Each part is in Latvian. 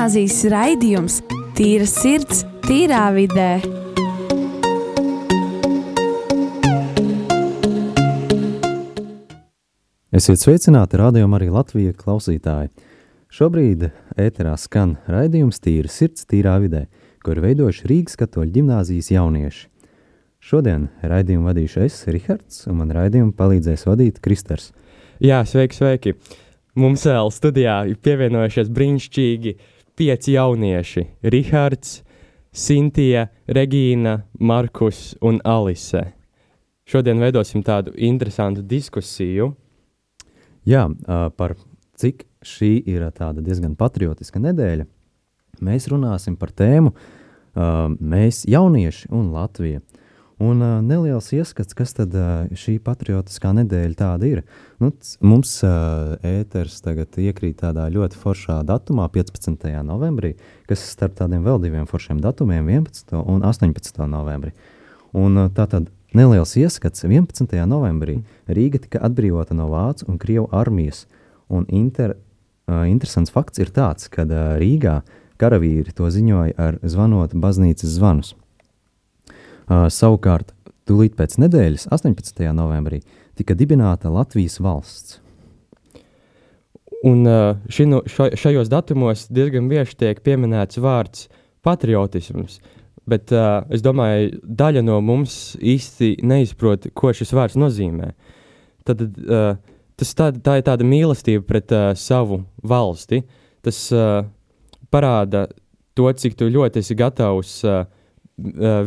gimnāzijas raidījums Tīra sirds, tīrā vidē. Esiet sveicināti, rādījumā arī Latvijas klausītāji. Šobrīd ēterā skan raidījums Tīra sirds, tīrā vidē, kur veidojuši Rīgas katoļu ģimnāzijas jaunieši. Šodien raidījumu vadīšu es, Rihards, un man raidījumu palīdzēs vadīt Kristers. Jā, sveiki, sveiki! Mums vēl studijā ir pievienojušies brīnišķīgi pieci jaunieši - Rihards, Sintīna, Regīna, Markus un Alise. Šodien veidosim tādu interesantu diskusiju. Jā, par cik šī ir tāda diezgan patriotiska nedēļa, mēs runāsim par tēmu Mēs jaunieši un Latvija. Un uh, neliels ieskats, kas tad uh, šī patriotiskā nedēļa tāda ir. Nu, mums uh, ēters tagad iekrīt tādā ļoti foršā datumā, 15. novembrī, kas starp tādiem vēl diviem foršiem datumiem, 11. un 18. novembrī. Un uh, tā tad neliels ieskats, 11. novembrī Rīga tika atbrīvota no Vācu un Krievu armijas. Un inter, uh, interesants fakts ir tāds, ka uh, Rīgā karavīri to ziņoja ar zvanot baznīcas zvanus. Uh, savukārt, tūlīt pēc nedēļas, 18. novembrī, tika dibināta Latvijas valsts. Un uh, šino, šajos datumos diezgan bieži tiek pieminēts vārds patriotisms. Bet uh, es domāju, daļa no mums īsti neizprot, ko šis vārds nozīmē. Tad, uh, tas tā, tā ir tāda mīlestība pret uh, savu valsti. Tas uh, parāda to, cik ļoti esi gatavs uh,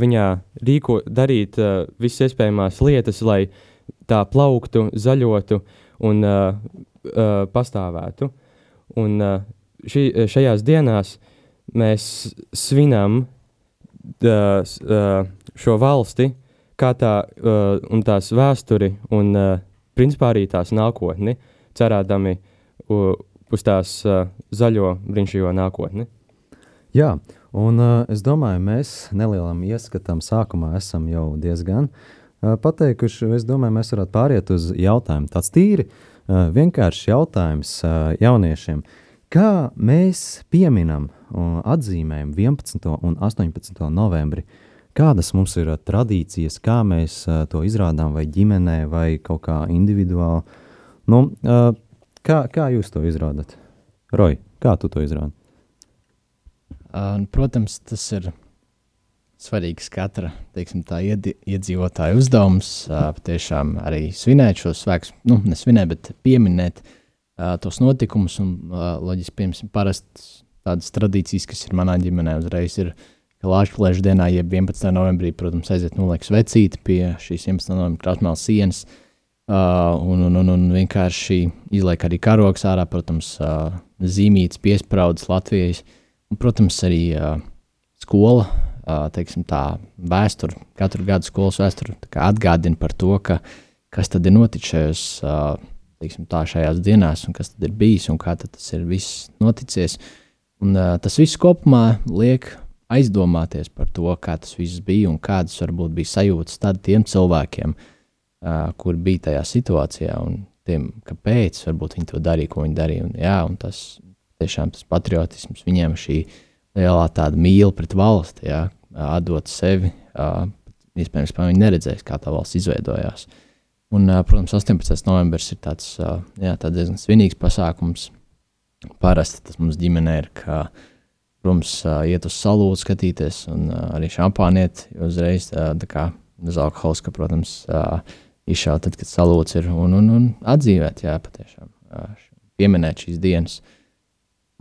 viņā rīko, darīt uh, visas iespējamās lietas, lai tā plauktu, zaļotu un uh, uh, pastāvētu. Un uh, šī, šajās dienās mēs svinam uh, uh, šo valsti, kā tā uh, un tās vēsturi un uh, principā arī tās nākotni, cerēdami uh, uz tās uh, zaļo brīnišķīgo nākotni. Jā, Un, uh, es domāju, mēs nelielam ieskatam sākumā esam jau diezgan uh, pateikuši. Es domāju, mēs varētu pāriet uz jautājumu. Tāds tīri uh, vienkāršs jautājums uh, jauniešiem. Kā mēs pieminam un atzīmējam 11. un 18. novembri? Kādas mums ir tradīcijas, kā mēs uh, to izrādām, vai ģimenē, vai kaut kā individuāli? Nu, uh, kā, kā jūs to izrādat? Roja, kā tu to izrādi? Uh, protams, tas ir svarīgs katra teiksim, iedzīvotāja uzdevums. Patiešām arī svinēt šos svētkus, nu, nesvinēt, bet pieminēt tos notikumus. Un, loģiski, piemēram, parasti tādas tradīcijas, kas ir manā ģimenē, uzreiz ir, Latvijas dienā, jeb 11. novembrī, protams, aiziet noliek vecīti pie šīs 11. novembra krāsmēlas sienas. Uh, un, un, un, un vienkārši izliek arī karoks ārā, protams, uh, zīmītas, piesprādzes Latvijas. Uh, Un, protams, arī uh, skola, uh, teiksim, tā vēsture, katru gadu skolas vēsture atgādina par to, ka, kas tad ir noticis šajos, uh, teiksim, tā, šajās dienās, un kas tad ir bijis un kā tas ir viss noticis. Un, uh, tas viss kopumā liek aizdomāties par to, kā tas viss bija un kādas varbūt bija sajūtas tādiem cilvēkiem, uh, kur bija tajā situācijā un tiem, kāpēc viņi to darīja, ko viņi darīja. Un, jā, un tas tiešām tas patriotisms, viņiem šī lielā tāda mīla pret valsti, jā, atdot sevi. Iespējams, ka viņi neredzēs, kā tā valsts izveidojās. Un, protams, 18. novembris ir tāds, jā, tāds diezgan svinīgs pasākums. Parasti tas mums ģimenē ir, ka, protams, iet uz salūtu skatīties, un arī šampāniet uzreiz tā kā uz alkoholiska, protams, izšaut tad, kad salūts ir, un, un, un atdzīvēt, jā, patiešām pieminēt šīs dienas. Uh,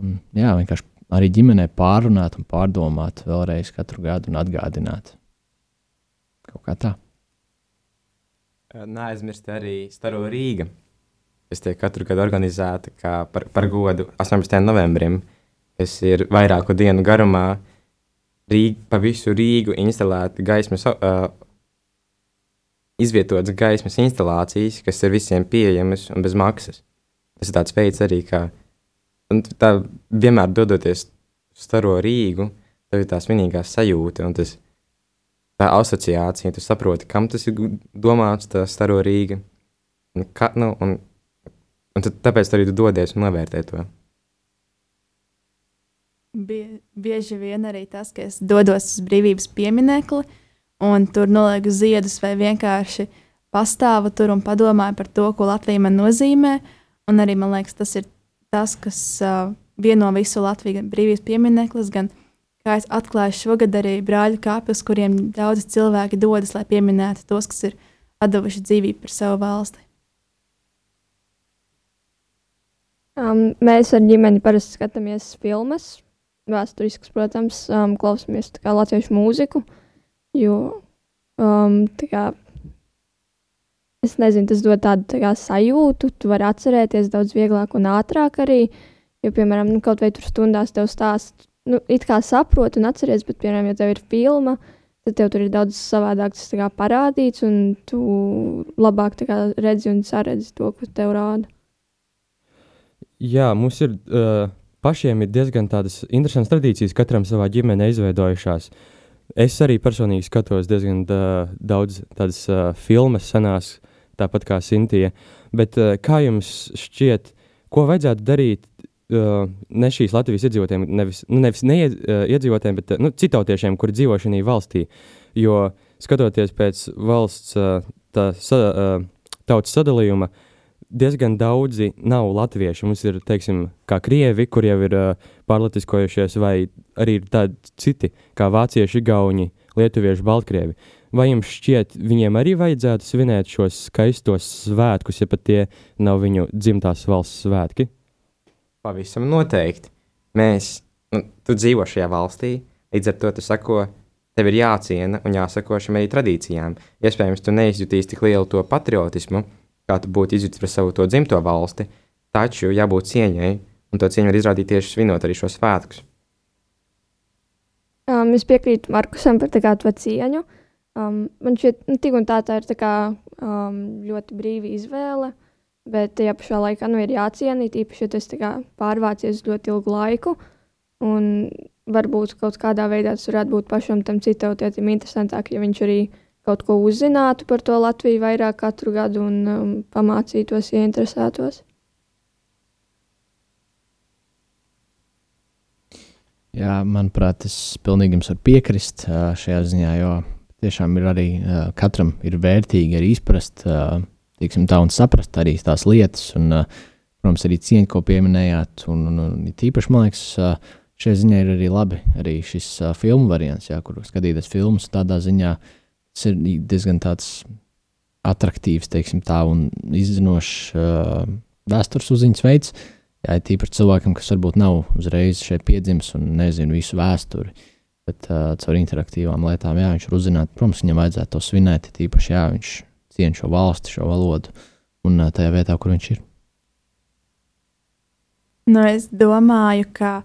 Un, jā, vienkārši arī ģimenē pārunāt un pārdomāt vēlreiz katru gadu un atgādināt. Kaut kā tā. Neaizmirst arī Staro Rīga, kas tiek katru gadu organizēta par, par godu 18. novembrim, kas ir vairāku dienu garumā Rīga, pa visu Rīgu instalēta gaismas, uh, izvietotas gaismas instalācijas, kas ir visiem pieejamas un bez maksas. Tas ir tāds veids arī, kā Un tā vienmēr dodoties uz staro Rīgu, tev ir tā svinīgā sajūta un tas, tā asociācija. Tu saproti, kam tas ir domāts, tā staro Rīga. Un, ka, nu, un, un tad, tāpēc arī tu dodies un novērtē to. bie, bieži vien arī tas, ka es dodos uz brīvības pieminekli un tur nolieku ziedus vai vienkārši pastāvu tur un padomāju par to, ko Latvija man nozīmē. Un arī man liekas, tas ir tas, kas uh, vieno visu Latviju, gan brīvības piemineklis, gan kā es atklāju šogad arī brāļu kāpnes, kuriem daudzi cilvēki dodas, lai pieminētu tos, kas ir devuši dzīvību par savu valsti. Um, mēs ar ģimeni parasti skatāmies filmas, vēsturiskas, protams, um, klausāmies latviešu mūziku. Jo um, kā, es nezinu, tas dod tādu tā kā, sajūtu, tu vari atcerēties daudz vieglāk un ātrāk arī. Jo, piemēram, nu, kaut vai tur stundās tev stāst, nu, it kā saproti un atceries, bet, piemēram, ja tev ir filma, tad tev tur ir daudz savādāk tas kā, parādīts, un tu labāk kā, redzi un saredzi to, ko tev rāda. Jā, mums ir uh, pašiem ir diezgan tādas interesantas tradīcijas, katram savā ģimenē izveidojušās. Es arī personīgi skatos diezgan uh, daudz tādas uh, filmas, senās, tāpat kā Sintīna. Bet uh, kā jums šķiet, ko vajadzētu darīt uh, ne šīs Latvijas iedzīvotājiem, nevis, nu, nevis neiedzīvotājiem, bet uh, nu, citautiešiem, kuri dzīvo šajā valstī? Jo skatoties pēc valsts tā, sa, tautas sadalījuma, diezgan daudzi nav latvieši. Mums ir, teiksim, kā krievi, kuriem jau ir pārlatiskojušies, vai arī tādi citi, kā vācieši, gauni, lietuvieši, baltkrievi. Vai jums šķiet, viņiem arī vajadzētu svinēt šos skaistos svētkus, ja pat tie nav viņu dzimtās valsts svētki? Pavisam noteikti. Mēs, nu, tu dzīvo šajā valstī, līdz ar to tu sako, tev ir jāciena un jāsako šīm arī tradīcijām. Iespējams, tu neizjutīsi tik lielu to patriotismu, kā tu būtu izjutis par savu to dzimto valsti, taču jābūt cieņai, un to cieņu var izrādīt tieši svinot arī šos svētkus. Um, es piekrītu Markusam par tādu cieņu. Um, man šķiet, nu, tik un tā, tā ir tā kā, um, ļoti brīva izvēle, bet tajā pašā laikā nu, ir jāciena, īpaši, ja tas pārvācies ļoti ilgu laiku. Un varbūt kaut kādā veidā tas varētu būt pašam tam citautietim interesantāk, ja viņš arī kaut ko uzzinātu par to Latviju vairāk katru gadu un um, pamācītos, ieinteresētos. Jā, manuprāt, es pilnīgi jums varu piekrist uh, šajā ziņā, jo tiešām ir arī uh, katram ir vērtīgi arī izprast, uh, tā un saprast arī tās lietas, un, uh, protams, arī cieņa, ko pieminējāt, un, un, un tīpaši, man liekas, uh, šajā ziņā ir arī labi arī šis uh, filmu variants, jā, kur skatīties filmas tādā ziņā, uh, Tas ir diezgan tāds attraktīvs, teiksim, tā un izzinošs uh, vēstures uzziņas veids. Jā, tīpaši cilvēkam, kas varbūt nav uzreiz šeit piedzimis un nezina visu vēsturi, bet uh, caur interaktīvām lietām, jā, viņš var uzzināt, protams, viņam vajadzētu to svinēt, tīpaši, jā, viņš ciena šo valsti, šo valodu un uh, tajā vietā, kur viņš ir. Nu, es domāju, ka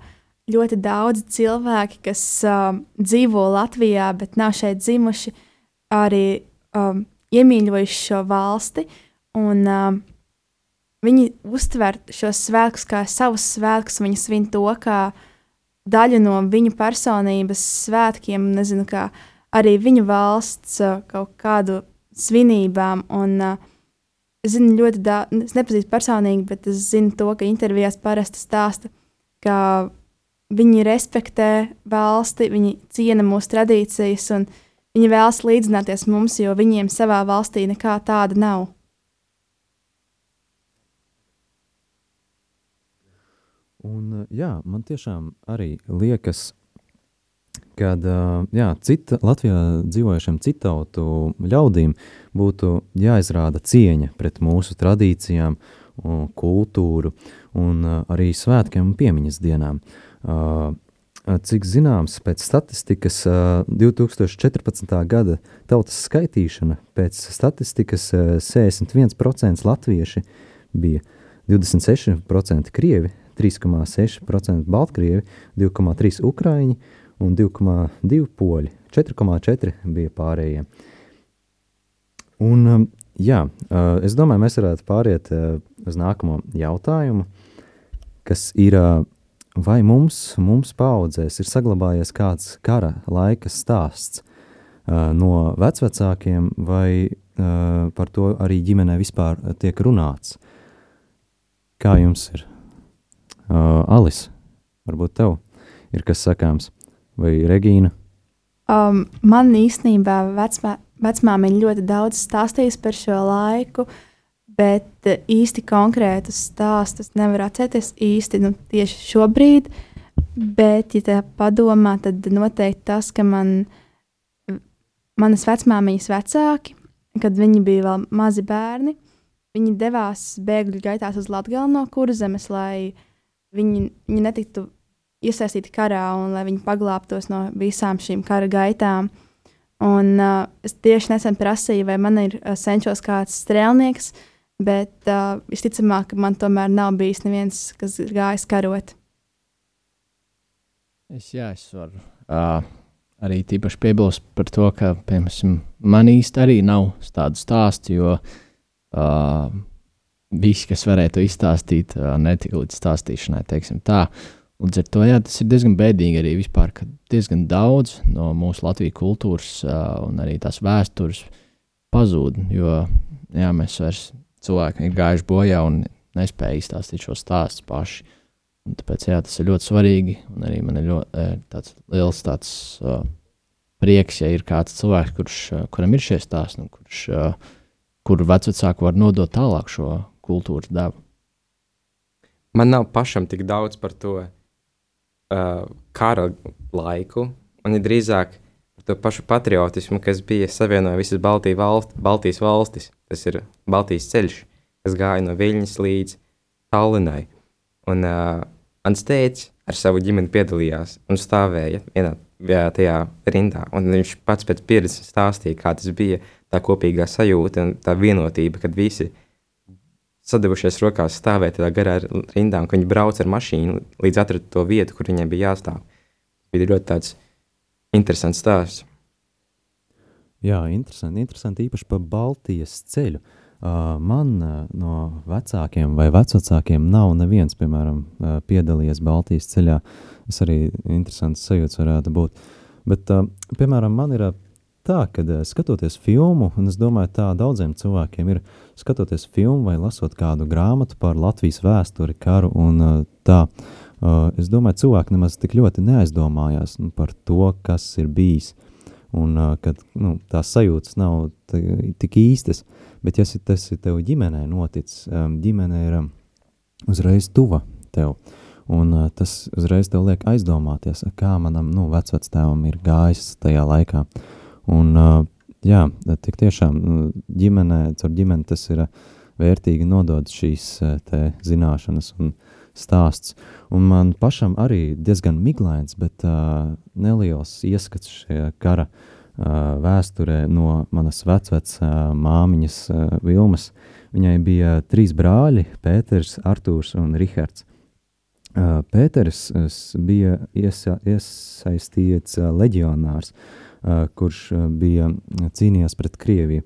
ļoti daudz cilvēki, kas uh, dzīvo Latvijā, bet nav šeit dzimuši, uh, arī um, iemīļojuši šo valsti, un um, viņi uztver šos svētkus kā savus svētkus. Viņi svin to kā daļu no viņu personības svētkiem, nezinu, kā arī viņu valsts kaut kādu svinībām. Un, Es zinu ļoti daudz, es nepazīstu personīgi, bet es zinu to, ka intervijās parasti stāsta, ka viņi respektē valsti, viņi ciena mūsu tradīcijas, un Viņi vēlas līdzināties mums, jo viņiem savā valstī nekā tāda nav. Un, jā, man tiešām arī liekas, ka jā, cita, Latvijā dzīvojušiem citautu ļaudīm būtu jāizrāda cieņa pret mūsu tradīcijām, kultūru un arī svētkiem un piemiņas dienām. Cik zināms, pēc statistikas 2014. gada tautas skaitīšana, pēc statistikas 61% latvieši bija 26% krievi, 3,6% baltkrievi, 2,3% ukraiņi un 2,2% poļi. 4,4% bija pārējie. Un, jā, es domāju, mēs varētu pāriet uz nākamo jautājumu, kas ir vai mums, mums paudzēs, ir saglabājies kāds kara laika stāsts uh, no vecvecākiem, vai uh, par to arī ģimenē vispār tiek runāts? Kā jums ir? Uh, Alis, varbūt tev ir kas sakāms. Vai Regīna? Um, man īstenībā vecmā, vecmāmiņa ļoti daudz stāstījusi par šo laiku, bet uh, īsti konkrētus stāstus nevar atcerēties īsti nu, tieši šobrīd. Bet, ja tā padomā, tad noteikti tas, ka man, manas vecmāmiņas vecāki, kad viņi bija vēl mazi bērni, viņi devās bēgļu gaitās uz Latviju no kurzemes, lai viņi, viņi netiktu iesaistīti karā un lai viņi paglābtos no visām šīm kara gaitām. Un, uh, es tieši nesen prasīju, vai man ir uh, senčos kāds strēlnieks, bet uh, visticamāk, man tomēr nav bijis neviens, kas ir gājis karot. Es, jā, es varu uh, arī tīpaši piebilst par to, ka piemēram, man īsti arī nav tādu stāstu, jo uh, visi, kas varēja to izstāstīt, netika līdz stāstīšanai, teiksim tā. Līdz ar to jā, tas ir diezgan bēdīgi arī vispār, ka diezgan daudz no mūsu Latvijas kultūras uh, un arī tās vēstures pazūd. Jo jā, mēs vairs cilvēki ir gājuši bojā un nespēja izstāstīt šo stāstu paši. Un tāpēc jā, tas ir ļoti svarīgi. Un arī man ir ļoti tāds liels tāds, uh, prieks, ja ir kāds cilvēks, kurš, kuram ir šie stāsti, un kurš, uh, kuru vecāki var nodot tālāk šo kultūras devu. Man nav pašam tik daudz par to uh, kara laiku, un ir drīzāk par to pašu patriotismu, kas bija savienoja visas Baltijas, valst, Baltijas valstis. Tas ir Baltijas ceļš, kas gāja no Viļņas līdz Tallinai. Un uh, Ansteits ar savu ģimeni piedalījās un stāvēja vienā jā, tajā rindā. Un viņš pats pēc pieredzes stāstīja, kā tas bija tā kopīgā sajūta un tā vienotība, kad visi sadevušies rokās stāvēt tādā garā rindā, un viņi brauc ar mašīnu līdz atradu to vietu, kur viņiem bija jāstāv. Bija ļoti tāds interesants stāsts. Jā, interesanti, interesanti īpaši par Baltijas ceļu. Uh, man uh, no vecākiem vai vecākiem nav neviens, piemēram, uh, piedalījies Baltijas ceļā. Tas arī interesants sajūts varētu būt. Bet, uh, piemēram, man ir uh, tā, ka uh, skatoties filmu, un es domāju, tā daudziem cilvēkiem ir, skatoties filmu vai lasot kādu grāmatu par Latvijas vēsturi, karu un uh, tā, uh, es domāju, cilvēki nemaz tik ļoti neaizdomājās nu, par to, kas ir bijis. Un uh, kad nu, tās sajūtas nav tik īstas, bet ja tas ir tev ģimenē noticis, um, ģimene ir um, uzreiz tuva tev. Un uh, tas uzreiz tev liek aizdomāties, kā manam nu, vecvectēvam ir gājis tajā laikā. Un, uh, jā, tik tiešām nu, ģimenē, caur ģimeni tas ir vērtīgi nodot šīs te zināšanas un stāsts. Un man pašam arī diezgan miglains, bet uh, neliels ieskats šajā kara uh, vēsturē no manas vecvecas uh, māmiņas uh, Vilmas. Viņai bija trīs brāļi - Pēters, Artūrs un Rihards. Uh, Pēters bija iesa, iesaistīts uh, leģionārs, uh, kurš bija cīnījies pret Krieviju.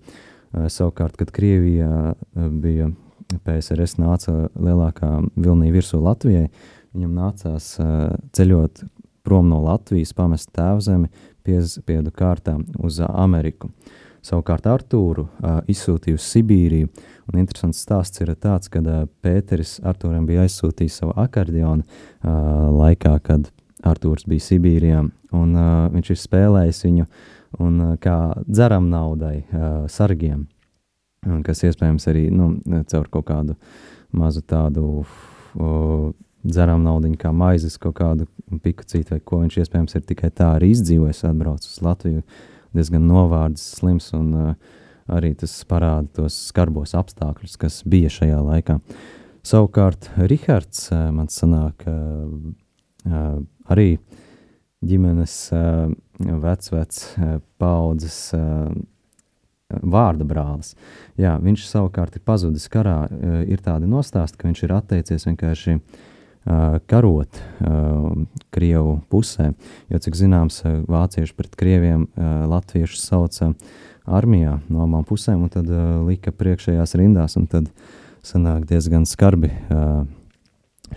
Savukārt, kad Krievija bija PSRS nāca lielākā vilnī virsū Latvijai, viņam nācās ceļot prom no Latvijas, pamest tēvzemi piespiedu kārtā uz Ameriku. Savukārt Artūru izsūtīja uz Sibīriju, un interesants stāsts ir tāds, ka Pēteris Artūram bija aizsūtījis savu akordionu laikā, kad Artūrs bija Sibīrijā, un uh, viņš ir spēlējis viņu un, uh, kā dzeram naudai, uh, sargiem kas iespējams arī nu, caur kaut kādu mazu tādu o, dzeram naudu, kā maizes, kaut kādu piku citu, vai ko viņš iespējams ir tikai tā arī izdzīvojis, atbraucis uz Latviju, diezgan novārds, slims, un uh, arī tas parāda tos skarbos apstākļus, kas bija šajā laikā. Savukārt Rihards, uh, man sanāk, uh, uh, arī ģimenes uh, vecvec uh, paudzes uh, vārda brālis. Jā, viņš savukārt ir pazudis karā. Eh, ir tādi nostāsti, ka viņš ir atteicies vienkārši karot Krievu pusē. Jo, cik zināms, vācieši pret krieviem latviešus sauca armijā no abām pusēm, un tad lika priekšējās rindās, un tad sanāk diezgan skarbi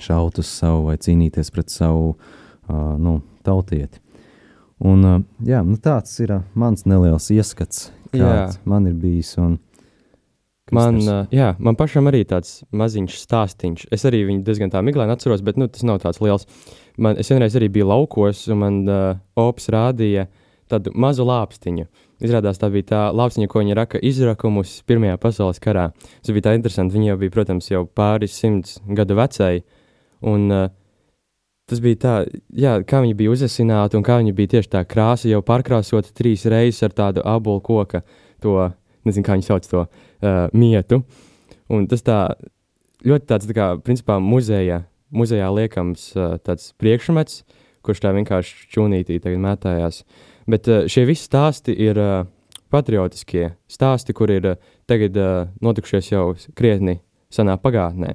šaut uz savu vai cīnīties pret savu uh, nu, tautieti. Un, jā, nu tāds ir mans neliels ieskats kāds Jā. man ir bijis. Un, Man, uh, jā, man pašam arī tāds maziņš stāstīns. Es arī viņu diezgan tā miglaini atceros, bet nu, tas nav tāds liels. Man, es vienreiz arī biju laukos, un man uh, ops rādīja tādu mazu lāpstiņu. Izrādās, tā bija tā lāpstiņa, ko viņa raka izrakumus Pirmajā pasaules karā. Tas bija tā interesanti. Viņa jau bija, protams, jau pāris simts gadu vecai. Un, uh, tas bija tā, jā, kā viņa bija uzasināta, un kā viņa bija tieši tā krāsa jau pārkrāsota trīs reizes ar tādu abolu koka, to, nezinu, kā viņi sauc to uh, mietu. Un tas tā ļoti tāds, tā kā, principā, muzejā, muzejā liekams uh, tāds priekšmets, kurš tā vienkārši čūnītī tagad mētājās. Bet uh, šie visi stāsti ir uh, patriotiskie stāsti, kur ir uh, tagad uh, notikušies jau krietni senā pagātnē.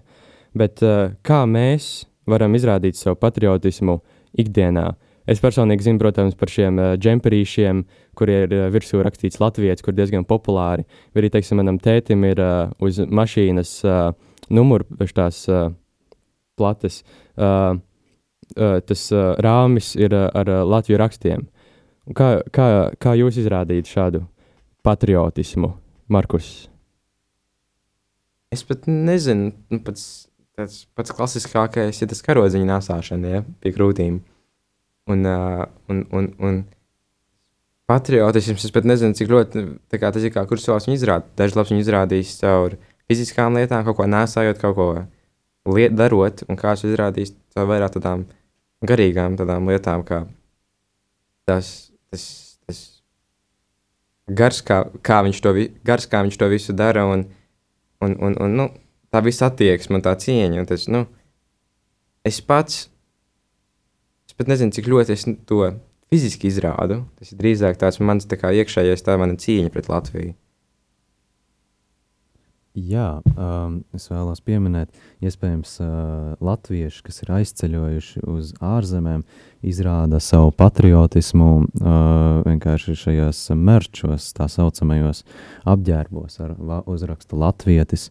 Bet uh, kā mēs varam izrādīt savu patriotismu ikdienā? Es personīgi zinu, protams, par šiem uh, džemperīšiem, kur ir uh, virsū rakstīts latviešu, kur diezgan populāri. Arī, teiksim, manam tētim ir uh, uz mašīnas uh, numuru tās uh, plates. Uh, uh, tas uh, rāmis ir uh, ar uh, latviešu rakstiem. Kā, kā, kā jūs izrādījat šādu patriotismu, Markus? Es pat nezinu, nu, pats, tāds pats klasiskākais ir tas karodziņa nesāšana ja, pie krūtīm. Un, uh, un, un, un patriotisms, es pat nezinu, cik ļoti kā, tas ir kā cilvēks viņu izrāda. Daži labs viņu izrādīs caur fiziskām lietām, kaut ko nesājot, kaut ko liet, darot, un kāds izrādīs caur vairāk tādām garīgām tādām lietām, kā tas, tas, tas gars, kā, kā, viņš to, gars, kā viņš to visu dara, un, un, un, un nu, tā visa attieksme un tā cieņa. Un tas, nu, es pats, es pat nezinu, cik ļoti es to fiziski izrādu. Tas ir drīzāk tāds mans tā kā iekšējais, tā mana cīņa pret Latviju. Jā, um, es vēlos pieminēt, iespējams, uh, latvieši, kas ir aizceļojuši uz ārzemēm, izrāda savu patriotismu uh, vienkārši šajos merčos, tā saucamajos apģērbos ar uzrakstu latvietis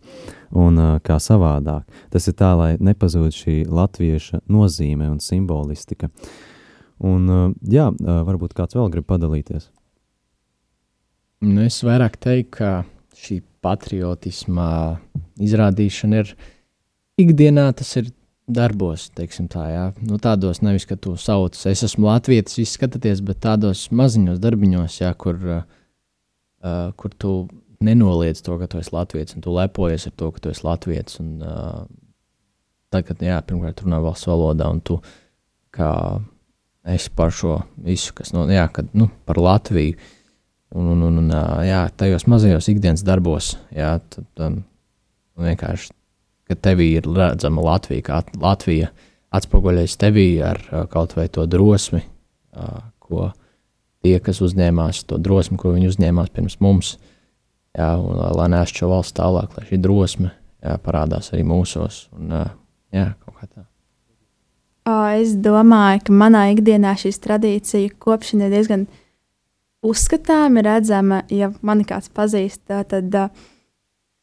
un uh, kā savādāk. Tas ir tā, lai nepazūd šī latvieša nozīme un simbolistika. Un, uh, jā, uh, varbūt kāds vēl grib padalīties. Nu, es vairāk teiktu, ka šī patriotisma izrādīšana ir ikdienā, tas ir darbos, teiksim tā, jā. Nu, tādos nevis, ka tu sauc, es esmu latvietis, viss skatāties, bet tādos maziņos darbiņos, jā, kur, uh, uh, kur tu nenoliedz to, ka tu esi latvietis, un tu lepojies ar to, ka tu esi latvietis. Un, uh, tad, kad, jā, pirmkārt runā valsts valodā, un tu kā esi par šo visu, kas, no, jā, kad, nu, par Latviju, Un, un, un, un jā, tajos mazajos ikdienas darbos, jā, tad, um, vienkārši, ka tevī ir redzama Latvija, kā at- Latvija atspoguļojas tevī ar kaut vai to drosmi, ko tie, kas uzņēmās to drosmi, ko viņi uzņēmās pirms mums, jā, un lai, nestu šo valsts tālāk, lai šī drosme jā, parādās arī mūsos. Un, jā, kaut kā tā. Es domāju, ka manā ikdienā šīs tradīcija kopšana ir diezgan uzskatāma, redzama. Ja mani kāds pazīst, tad uh,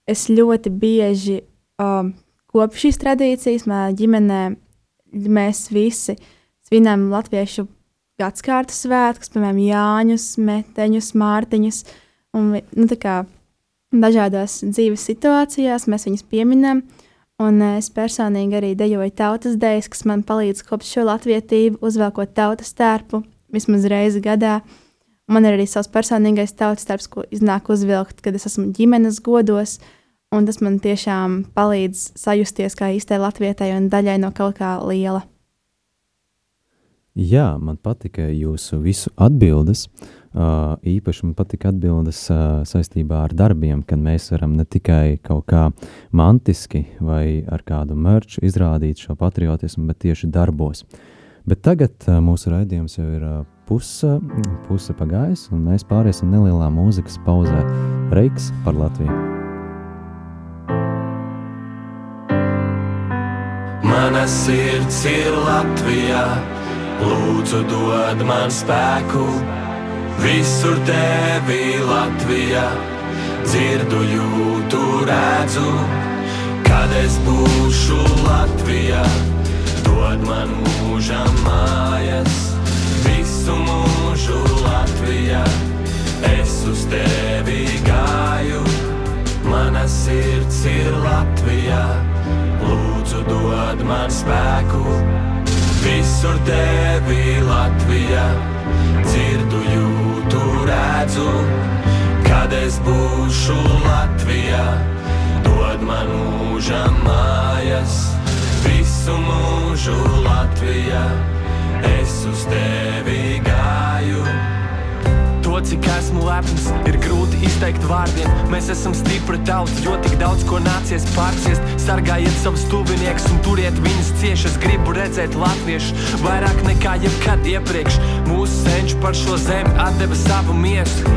es ļoti bieži um, kopu šīs tradīcijas. Manā ģimenē mēs visi svinam latviešu gadsimta svētkus, piemēram, Jāņus, Meteņus, Mārtiņus. Un, nu, kā dažādās dzīves situācijās mēs viņus pieminam. Un es personīgi arī dejoju tautas dēļas, kas man palīdz kopt šo latvietību, uzvelkot tautas tērpu vismaz reizi gadā. Man ir arī savs personīgais tautas tērps, ko iznāk uzvilkt, kad es esmu ģimenes godos. Un tas man tiešām palīdz sajusties kā īstai latvietai un daļai no kaut kā liela. Jā, man patika jūsu visu atbildes. Uh, īpaši man patika atbildes uh, saistībā ar darbiem, kad mēs varam ne tikai kaut kā mantiski vai ar kādu mērķu izrādīt šo patriotismu, bet tieši darbos. Bet tagad uh, mūsu raidījums jau ir uh, puse, puse pagājis, un mēs pāriesim nelielā mūzikas pauzē. Reiks par Latviju! Mana sirds ir Latvijā, lūdzu, dod man spēku. Visur tevi Latvijā, dzirdu, jūtu, redzu. Kad es būšu Latvijā, dod man mūžam mājas. Latvijā, es uz tevi gāju. Mana sirds ir Latvijā, lūdzu dod man spēku. Visur tevi Latvijā, dzirdu, jūtu, redzu, kad es būšu Latvijā, dod man mūža mājas, visu mūžu Latvijā, es uz tevi gāju. To, cik esmu lepns, ir grūti izteikt vārdiem. Mēs esam stipra tauta, jo tik daudz ko nācies pārciest. Sargājiet savus tuviniekus un turiet viņus cieši. Es gribu redzēt latviešus vairāk nekā jebkad iepriekš. Mūsu senči par šo zemi atdeva savu miesu.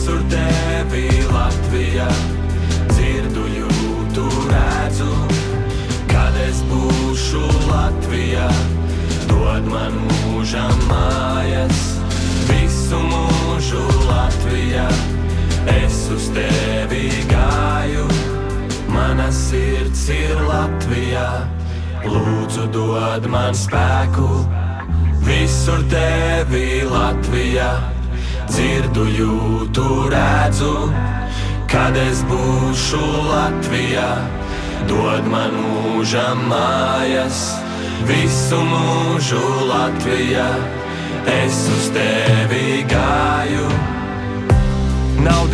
Visur tevi Latvijā, dzirdu, jūtu, redzu. Kad es būšu Latvijā, dod man mūža mājas visu mūžu Latvijā. Es uz tevi gāju, mana sirds ir Latvijā. Lūdzu, dod man spēku, visur tevi Latvijā. Dzirdu, jūtu, redzu, kad es būšu Latvijā. Dod man mūža mājas, visu mūžu Latvijā es uz tevi gāju.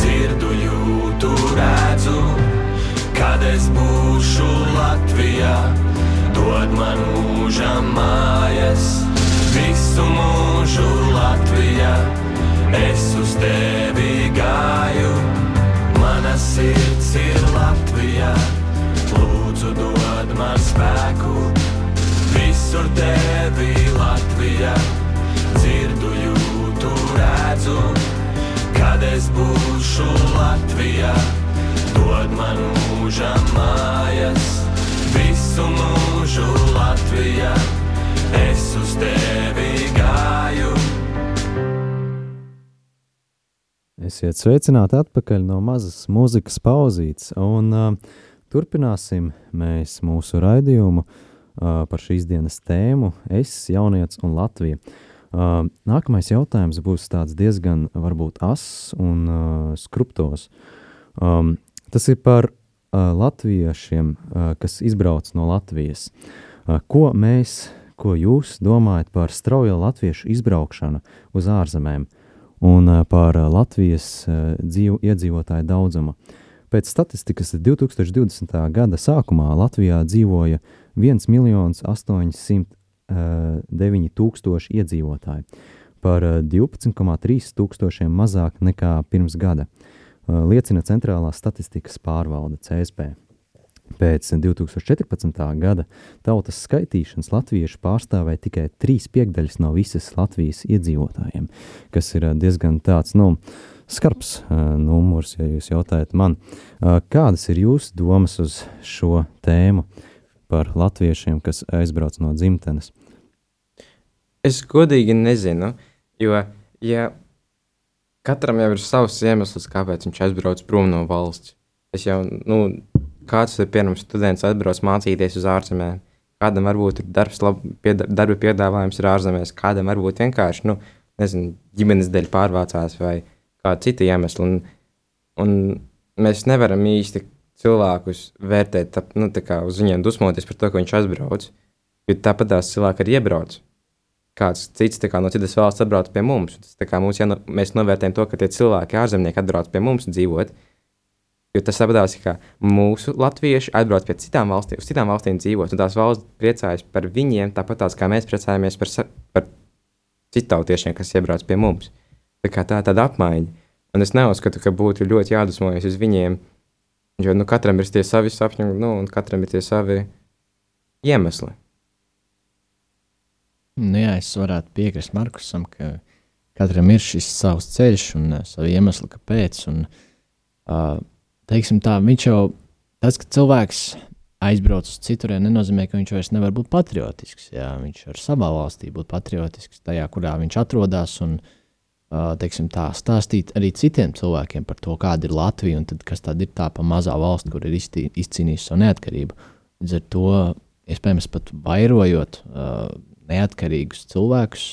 dzirdu, jūtu, redzu, kad es būšu Latvijā. Dod man mūža mājas, visu mūžu Latvijā. Es uz tevi gāju, mana sirds ir Latvijā. Latvijā. Dod man mūža mājas, visu mūžu Latvijā. Es uz tevi gāju. Esiet sveicināti atpakaļ no mazas mūzikas pauzītes, un uh, turpināsim mēs mūsu raidījumu uh, par šīs dienas tēmu Es, jaunietis un Latvija. Uh, nākamais jautājums būs diezgan varbūt ass un uh, skruptos. Um, tas ir par uh, latviešiem, uh, kas izbrauc no Latvijas. Uh, ko mēs, ko jūs domājat par straujo latviešu izbraukšanu uz ārzemēm un uh, par uh, Latvijas uh, dzīv, iedzīvotāju daudzumu? Pēc statistikas 2020. gada sākumā Latvijā dzīvoja 1 800 9000 iedzīvotāji, par 12,3 tūkstošiem mazāk nekā pirms gada, liecina Centrālā statistikas pārvalde CSP. Pēc 2014. gada tautas skaitīšanas latvieši pārstāvēja tikai 3 piekdaļas no visas Latvijas iedzīvotājiem, kas ir diezgan tāds, nu, skarbs uh, numurs, ja jūs jautājat man. Uh, kādas ir jūsu domas uz šo tēmu? Uh, par latviešiem, kas aizbrauc no dzimtenes? Es godīgi nezinu, jo ja katram jau ir savs iemesls, kāpēc viņš aizbrauc prom no valsts. Es jau, nu, kāds ir piemēram students atbrauc mācīties uz ārzemēm, kādam varbūt ir darbs, lab, pieda, darba piedāvājums ir ārzemēs, kādam varbūt vienkārši, nu, nezinu, ģimenes dēļ pārvācās vai kāda cita iemesla. Un, un mēs nevaram īsti cilvēkus vērtēt, tā, nu, tā kā uz viņiem dusmoties par to, ka viņš aizbrauc. Jo tāpat tās cilvēki arī iebrauc. Kāds cits kā, no citas valsts atbrauc pie mums. Tas, kā, mums jāno, mēs novērtējam to, ka tie cilvēki, ārzemnieki, atbrauc pie mums dzīvot. Jo tas apgādās, ka mūsu latvieši atbrauc pie citām valstīm, uz citām valstīm dzīvot, un tās valsts priecājas par viņiem, tāpat tās kā mēs priecājamies par, par citautiešiem, kas iebrauc pie mums. Tā, tā ir tāda apmaiņa. Un es neuzskatu, ka būtu ļoti jādusmojas uz viņiem, jo nu, katram ir tie savi sapņi, nu, un katram ir tie savi iemesli. Nu, jā, es varētu piekrist Markusam, ka katram ir šis savs ceļš un uh, savi iemesli, kāpēc. Un, uh, teiksim tā, viņš jau, tas, ka cilvēks aizbrauc uz citurien, nenozīmē, ka viņš vairs nevar būt patriotisks. Jā, viņš var savā valstī būt patriotisks, tajā, kurā viņš atrodas. Un, uh, teiksim, tā, stāstīt arī citiem cilvēkiem par to, kāda ir Latvija un kas tad ir tā mazā valsts, kur ir izcī, izcīnījusi savu neatkarību. Līdz ar to, iespējams, pat vairojot uh, neatkarīgus cilvēkus,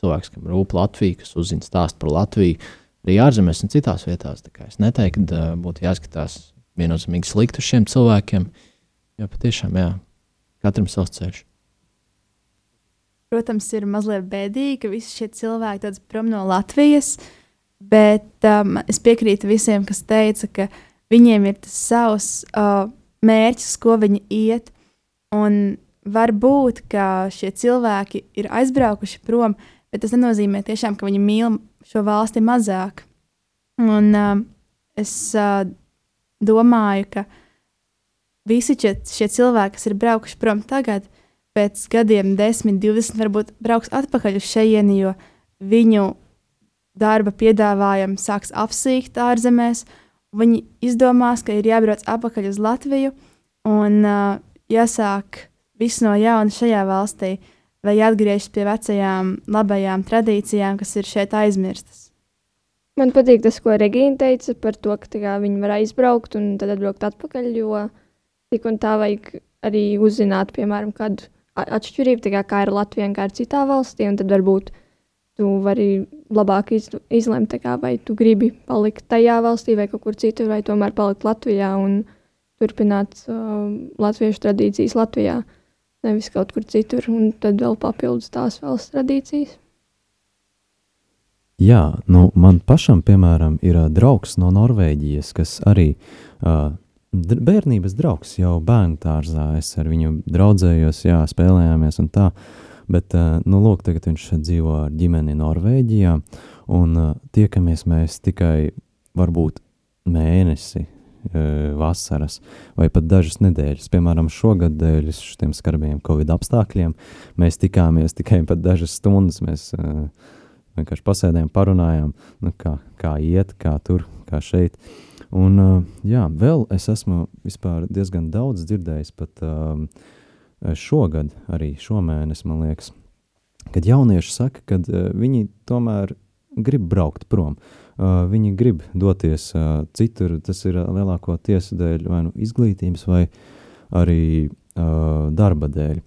cilvēkus, kam rūp Latvija, kas uzzina stāstu par Latviju, arī ārzemēs un citās vietās. Es neteiktu, ka būtu jāskatās viennozīmīgi slikti uz šiem cilvēkiem, jo patiešām, jā, katram savs ceļš. Protams, ir mazliet bēdīgi, ka visi šie cilvēki dodas prom no Latvijas, bet um, es piekrītu visiem, kas teica, ka viņiem ir tas savs uh, mērķis, uz ko viņi iet. Un var būt, ka šie cilvēki ir aizbraukuši prom, bet tas nenozīmē tiešām, ka viņi mīl šo valsti mazāk. Un uh, es uh, domāju, ka visi šie, šie cilvēki, kas ir braukuši prom tagad, pēc gadiem, 10, 20, varbūt brauks atpakaļ uz šejieni, jo viņu darba piedāvājumi sāks apsīkt ārzemēs. Viņi izdomās, ka ir jābrauc atpakaļ uz Latviju un uh, jāsāk visu no jauna šajā valstī, vai atgriežas pie vecajām, labajām tradīcijām, kas ir šeit aizmirstas. Man patīk tas, ko Regīna teica par to, ka kā, viņi var aizbraukt un tad atbraukt atpakaļ, jo tik un tā vajag arī uzzināt, piemēram, kādu atšķirību, kā, kā ir Latvija un kā ir citā valstī, tad varbūt tu vari labāk iz, izlemt, kā, vai tu gribi palikt tajā valstī vai kaut kur citur, vai tomēr palikt Latvijā un turpināt uh, latviešu tradīcijas Latvijā. Nevis kaut kur citur, un tad vēl papildus tās valsts tradīcijas. Jā, nu, man pašam, piemēram, ir uh, draugs no Norvēģijas, kas arī uh, bērnības draugs jau bērnu dārzā. Es ar viņu draudzējos, jā, spēlējāmies un tā. Bet, uh, nu, lūk, tagad viņš dzīvo ar ģimeni Norvēģijā, un uh, tiekamies mēs tikai varbūt mēnesi vasaras vai pat dažas nedēļas. Piemēram, šogad dēļ šiem skarbiem Covid apstākļiem mēs tikāmies tikai pat dažas stundas. Mēs uh, vienkārši pasēdējām, parunājām, nu, kā, kā iet, kā tur, kā šeit. Un, uh, jā, vēl es esmu diezgan daudz dzirdējis pat um, šogad, arī šomēnes, man liekas, kad jaunieši saka, ka uh, viņi tomēr grib braukt prom. Uh, Uh, viņi grib doties uh, citur. Tas ir lielākoties dēļ vai nu izglītības, vai arī uh, darba dēļ.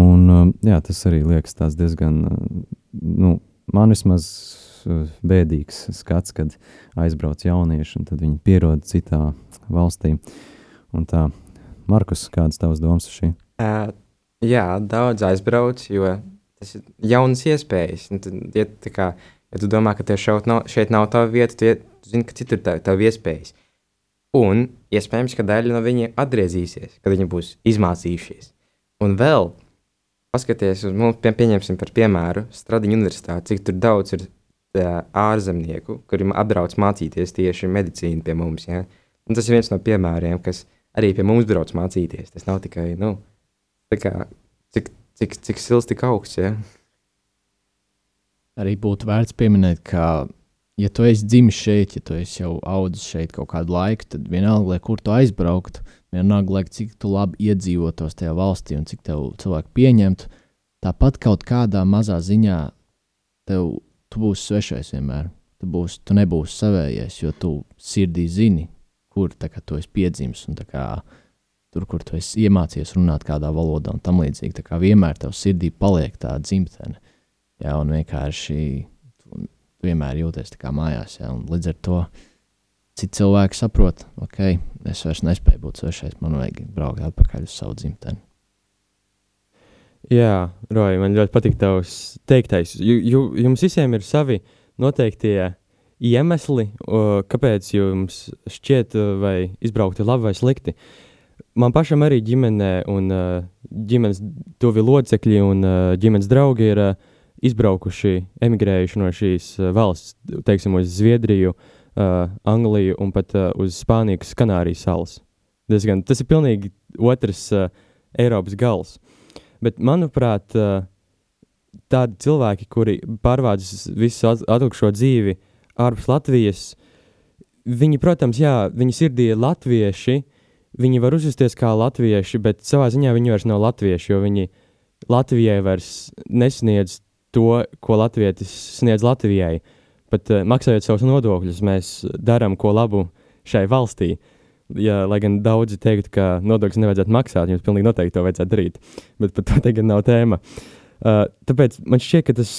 Un, uh, jā, tas arī liekas diezgan, uh, nu, man vismaz uh, bēdīgs skats, kad aizbrauc jaunieši un tad viņi pierod citā valstī. Un tā, Markus, kādas tavas domas šī? Uh, jā, daudz aizbrauc, jo tas ir jaunas iespējas. Un tad, ja, kā, Ja tu domā, ka tev šeit nav, šeit nav tava vieta, tu, tu zini, ka citur ir tava iespējas. Un iespējams, ka daļa no viņiem atgriezīsies, kad viņi būs izmācījušies. Un vēl paskaties uz mums, pie, pieņemsim par piemēru Stradiņu universitāti, cik daudz ir tā, ārzemnieku, kuri atbrauc mācīties tieši medicīnu pie mums. Ja? Un tas ir viens no piemēriem, kas arī pie mums brauc mācīties. Tas nav tikai, nu, kā, cik, cik, cik sils, tik augsts. Ja? arī būtu vērts pieminēt, ka, ja tu esi dzimis šeit, ja tu esi jau audzis šeit kaut kādu laiku, tad vienalga, lai kur tu aizbrauktu, vienalga, lai cik tu labi iedzīvotos tajā valstī un cik tev cilvēku pieņemtu, tāpat kaut kādā mazā ziņā tev tu būsi svešais vienmēr. Tu, būs, tu nebūsi savējais, jo tu sirdī zini, kur kā, tu esi piedzimis un kā, tur, kur tu esi iemācījies runāt kādā valodā un tam līdzīgi. Tā kā vienmēr tev sirdī paliek tā dzimtene. Jā, un vienkārši tu vienmēr jūties kā mājās. Jā, līdz ar to citi cilvēki saprot, ok, es vairs nespēju būt svešais, man vajag braukt atpakaļ uz savu dzimteni. Jā, Roja, man ļoti patīk tavs teiktais. Ju, jums visiem ir savi noteiktie iemesli, kāpēc jums šķiet, vai izbraukt ir labi vai slikti. Man pašam arī ģimenē un ģimenes tuvi locekļi un ģimenes draugi ir izbraukuši, emigrējuši no šīs valsts, teiksim, uz Zviedriju, Angliju un pat uz Spāniju, kas Kanārijas salas. Diezgan, tas ir pilnīgi otrs Eiropas gals. Bet, manuprāt, uh, tādi cilvēki, kuri pārvāc visu at- atlikušo dzīvi ārpus Latvijas, viņi, protams, jā, viņi sirdī ir latvieši, viņi var uzvesties kā latvieši, bet savā ziņā viņi vairs nav latvieši, jo viņi Latvijai vairs nesniedz to, ko latvietis sniedz Latvijai. Pat uh, maksājot savus nodokļus, mēs darām ko labu šai valstī. Ja, lai gan daudzi teiktu, ka nodokļus nevajadzētu maksāt, jums pilnīgi noteikti to vajadzētu darīt. Bet par to tagad nav tēma. Uh, tāpēc man šķiet, ka tas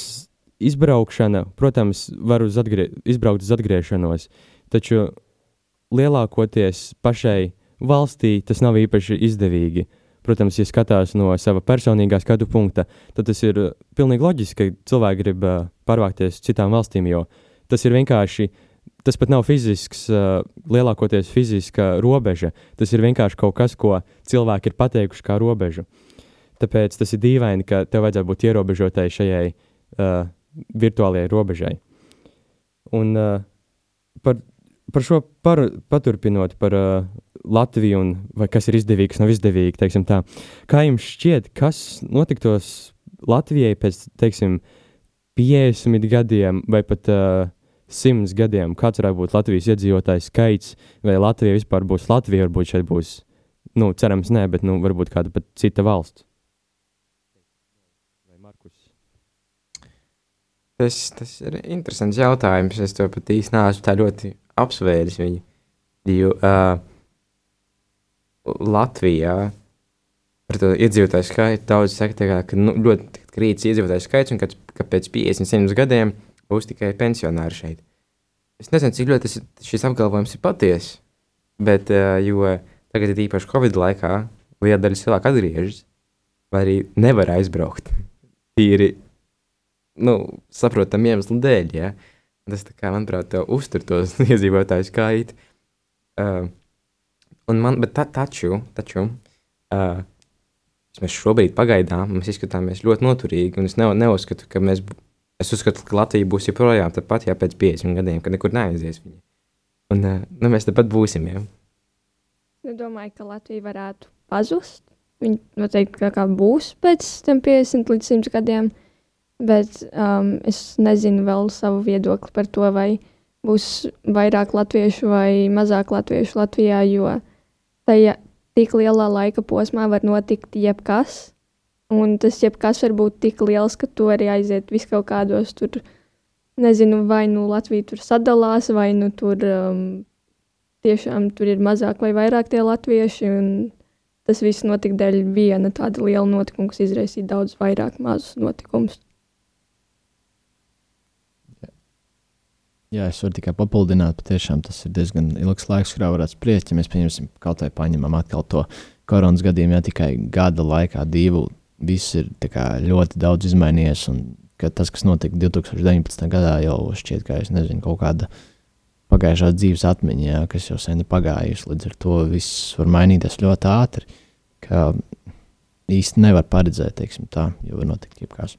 izbraukšana, protams, var uz atgrie izbraukt uz atgriešanos, taču lielākoties pašai valstī tas nav īpaši izdevīgi. Protams, ja skatās no sava personīgā skatu punkta, tad tas ir uh, pilnīgi loģiski, ka cilvēki grib uh, pārvākties uz citām valstīm, jo tas ir vienkārši, tas pat nav fizisks, lielākoties fiziska robeža. Tas ir vienkārši kaut kas, ko cilvēki ir pateikuši kā robežu. Tāpēc tas ir dīvaini, ka tev vajadzētu būt ierobežotai šajai uh, virtuālajai robežai. Un uh, par, par šo par, paturpinot par uh, Latviju un vai kas ir izdevīgi, kas nav izdevīgi, teiksim tā. Kā jums šķiet, kas notiktos Latvijai pēc, teiksim, 50 gadiem vai pat uh, 100 gadiem? Kāds varētu būt Latvijas iedzīvotājs skaits, vai Latvija vispār būs Latvija, varbūt šeit būs, nu, cerams, nē, bet, nu, varbūt kāda pat cita valsts? Tas, tas ir interesants jautājums. Es to pat īsti neesmu tā ļoti apsvēris viņu. Jo uh, Latvijā par to iedzīvotāju skaitu daudz saka, tā kā, ka nu, ļoti krītas iedzīvotāju skaits un ka, pēc 50, 100 gadiem būs tikai pensionāri šeit. Es nezinu, cik ļoti tas, šis apgalvojums ir patiess, bet uh, jo tagad ir īpaši Covid laikā, liela daļa cilvēku atgriežas, vai arī nevar aizbraukt. Tīri, nu, saprotam iemeslu dēļ, ja. Tas, tā kā, manuprāt, uztur tos iedzīvotāju skaitu. Uh, un man, bet ta, taču, taču, uh, mēs šobrīd pagaidām, mēs izskatāmies ļoti noturīgi, un es ne, neuzskatu, ka mēs, bu- es uzskatu, ka Latvija būs joprojām tāpat, ja pēc 50 gadiem, kad nekur neaizies viņa. Un, uh, nu, mēs tāpat būsim, ja. Es domāju, ka Latvija varētu pazust. Viņa noteikti kā, kā būs pēc tam 50 līdz 100 gadiem, bet um, es nezinu vēl savu viedokli par to, vai būs vairāk latviešu vai mazāk latviešu Latvijā, jo tajā tik lielā laika posmā var notikt jebkas. Un tas jebkas var būt tik liels, ka tu arī aiziet vis kaut kādos tur, nezinu, vai nu Latvija tur sadalās, vai nu tur um, tiešām tur ir mazāk vai vairāk tie latvieši. Tas viss notika dēļ viena tāda liela notikuma, kas izraisīja daudz vairāk mazus notikumus. Jā, es varu tikai papildināt, patiešām tas ir diezgan ilgs laiks, kurā varētu spriest. Ja mēs pieņemsim kaut vai paņemam atkal to koronas gadījumu, ja tikai gada laikā, divu, viss ir kā ļoti daudz izmainījies. Ka tas, kas notika 2019. gadā, jau šķiet, ka nezinu, kaut kāda pagājušā dzīves atmiņa, jā, kas jau sen ir pagājusi. Līdz ar to viss var mainīties ļoti ātri, ka īsti nevar paredzēt, teiksim tā, jo var notikt jebkas.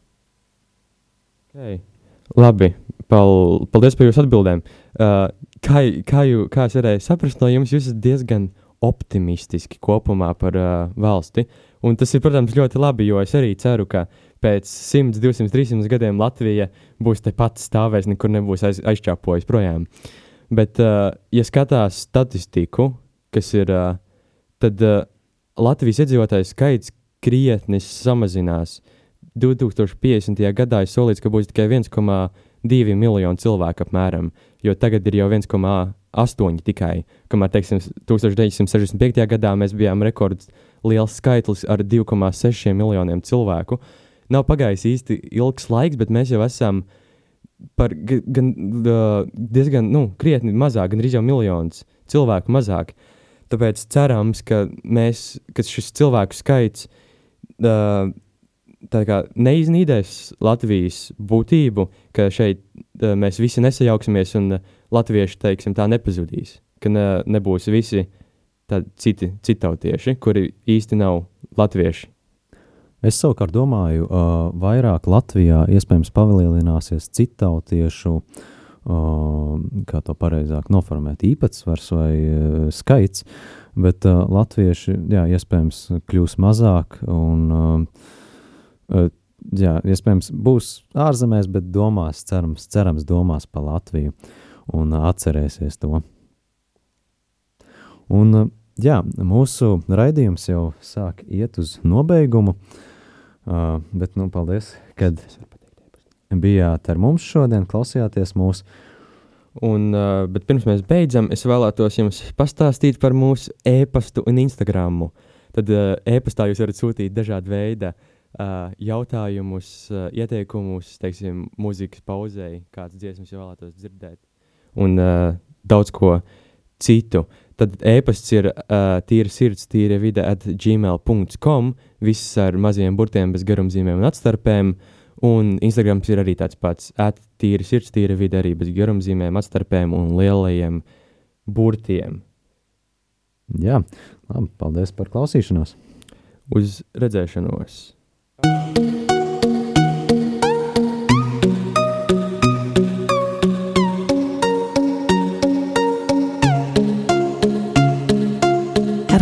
Okay. Labi, Pal, paldies par jūsu atbildēm. Uh, kā, kā, jū, kā es varēju saprast no jums, jūs esat diezgan optimistiski kopumā par uh, valsti. Un tas ir, protams, ļoti labi, jo es arī ceru, ka pēc 100, 200, 300 gadiem Latvija būs tepat stāvēs, nekur nebūs aiz, aizķāpojis projām. Bet, uh, ja skatās statistiku, kas ir, uh, tad uh, Latvijas iedzīvotāju skaits krietni samazinās. 2050. gadā ir solīts, ka būs tikai 1,2 miljoni cilvēku apmēram, jo tagad ir jau 1,8 tikai. Kamēr, teiksim, 1965. gadā mēs bijām rekords liels skaitlis ar 2,6 miljoniem cilvēku. Nav pagājis īsti ilgs laiks, bet mēs jau esam par ga- gan, uh, diezgan nu, krietni mazāk, gan jau miljonus cilvēku mazāk. Tāpēc cerams, ka, mēs, ka šis cilvēku skaits uh, kā neiznīdēs Latvijas būtību, ka šeit uh, mēs visi nesajauksimies un uh, latvieši teiksim, tā nepazudīs. Ka ne, nebūs visi tādi citi citautieši, kuri īsti nav latvieši. Es savukārt domāju, uh, vairāk Latvijā iespējams palielināsies citautiešu, uh, kā to pareizāk noformēt, īpatsvars vai uh, skaits, bet uh, latvieši, jā, iespējams, kļūs mazāk un, uh, jā, iespējams, būs ārzemēs, bet domās, cerams, cerams domās pa Latviju un uh, atcerēsies to. Un, uh, jā, mūsu raidījums jau sāk iet uz nobeigumu. Uh, bet, nu, paldies, kad bijāt ar mums šodien, klausījāties mūsu. Un, uh, bet pirms mēs beidzam, es vēlētos jums pastāstīt par mūsu e-pastu un Instagram. Tad uh, e-pastā jūs varat sūtīt dažādu veidu uh, jautājumus, uh, ieteikumus, teiksim, mūzikas pauzei, kādas dziesmas jūs vēlētos dzirdēt, un uh, daudz ko citu. Tad e-pasts ir uh, tīra sirds, tīra vide at gmail.com, viss ar maziem burtiem, bez garumzīmēm un atstarpēm. Un Instagrams ir arī tāds pats, at tīra sirds, tīra vide arī bez garumzīmēm, atstarpēm un lielajiem burtiem. Jā, labi, paldies par klausīšanos. Uz redzēšanos!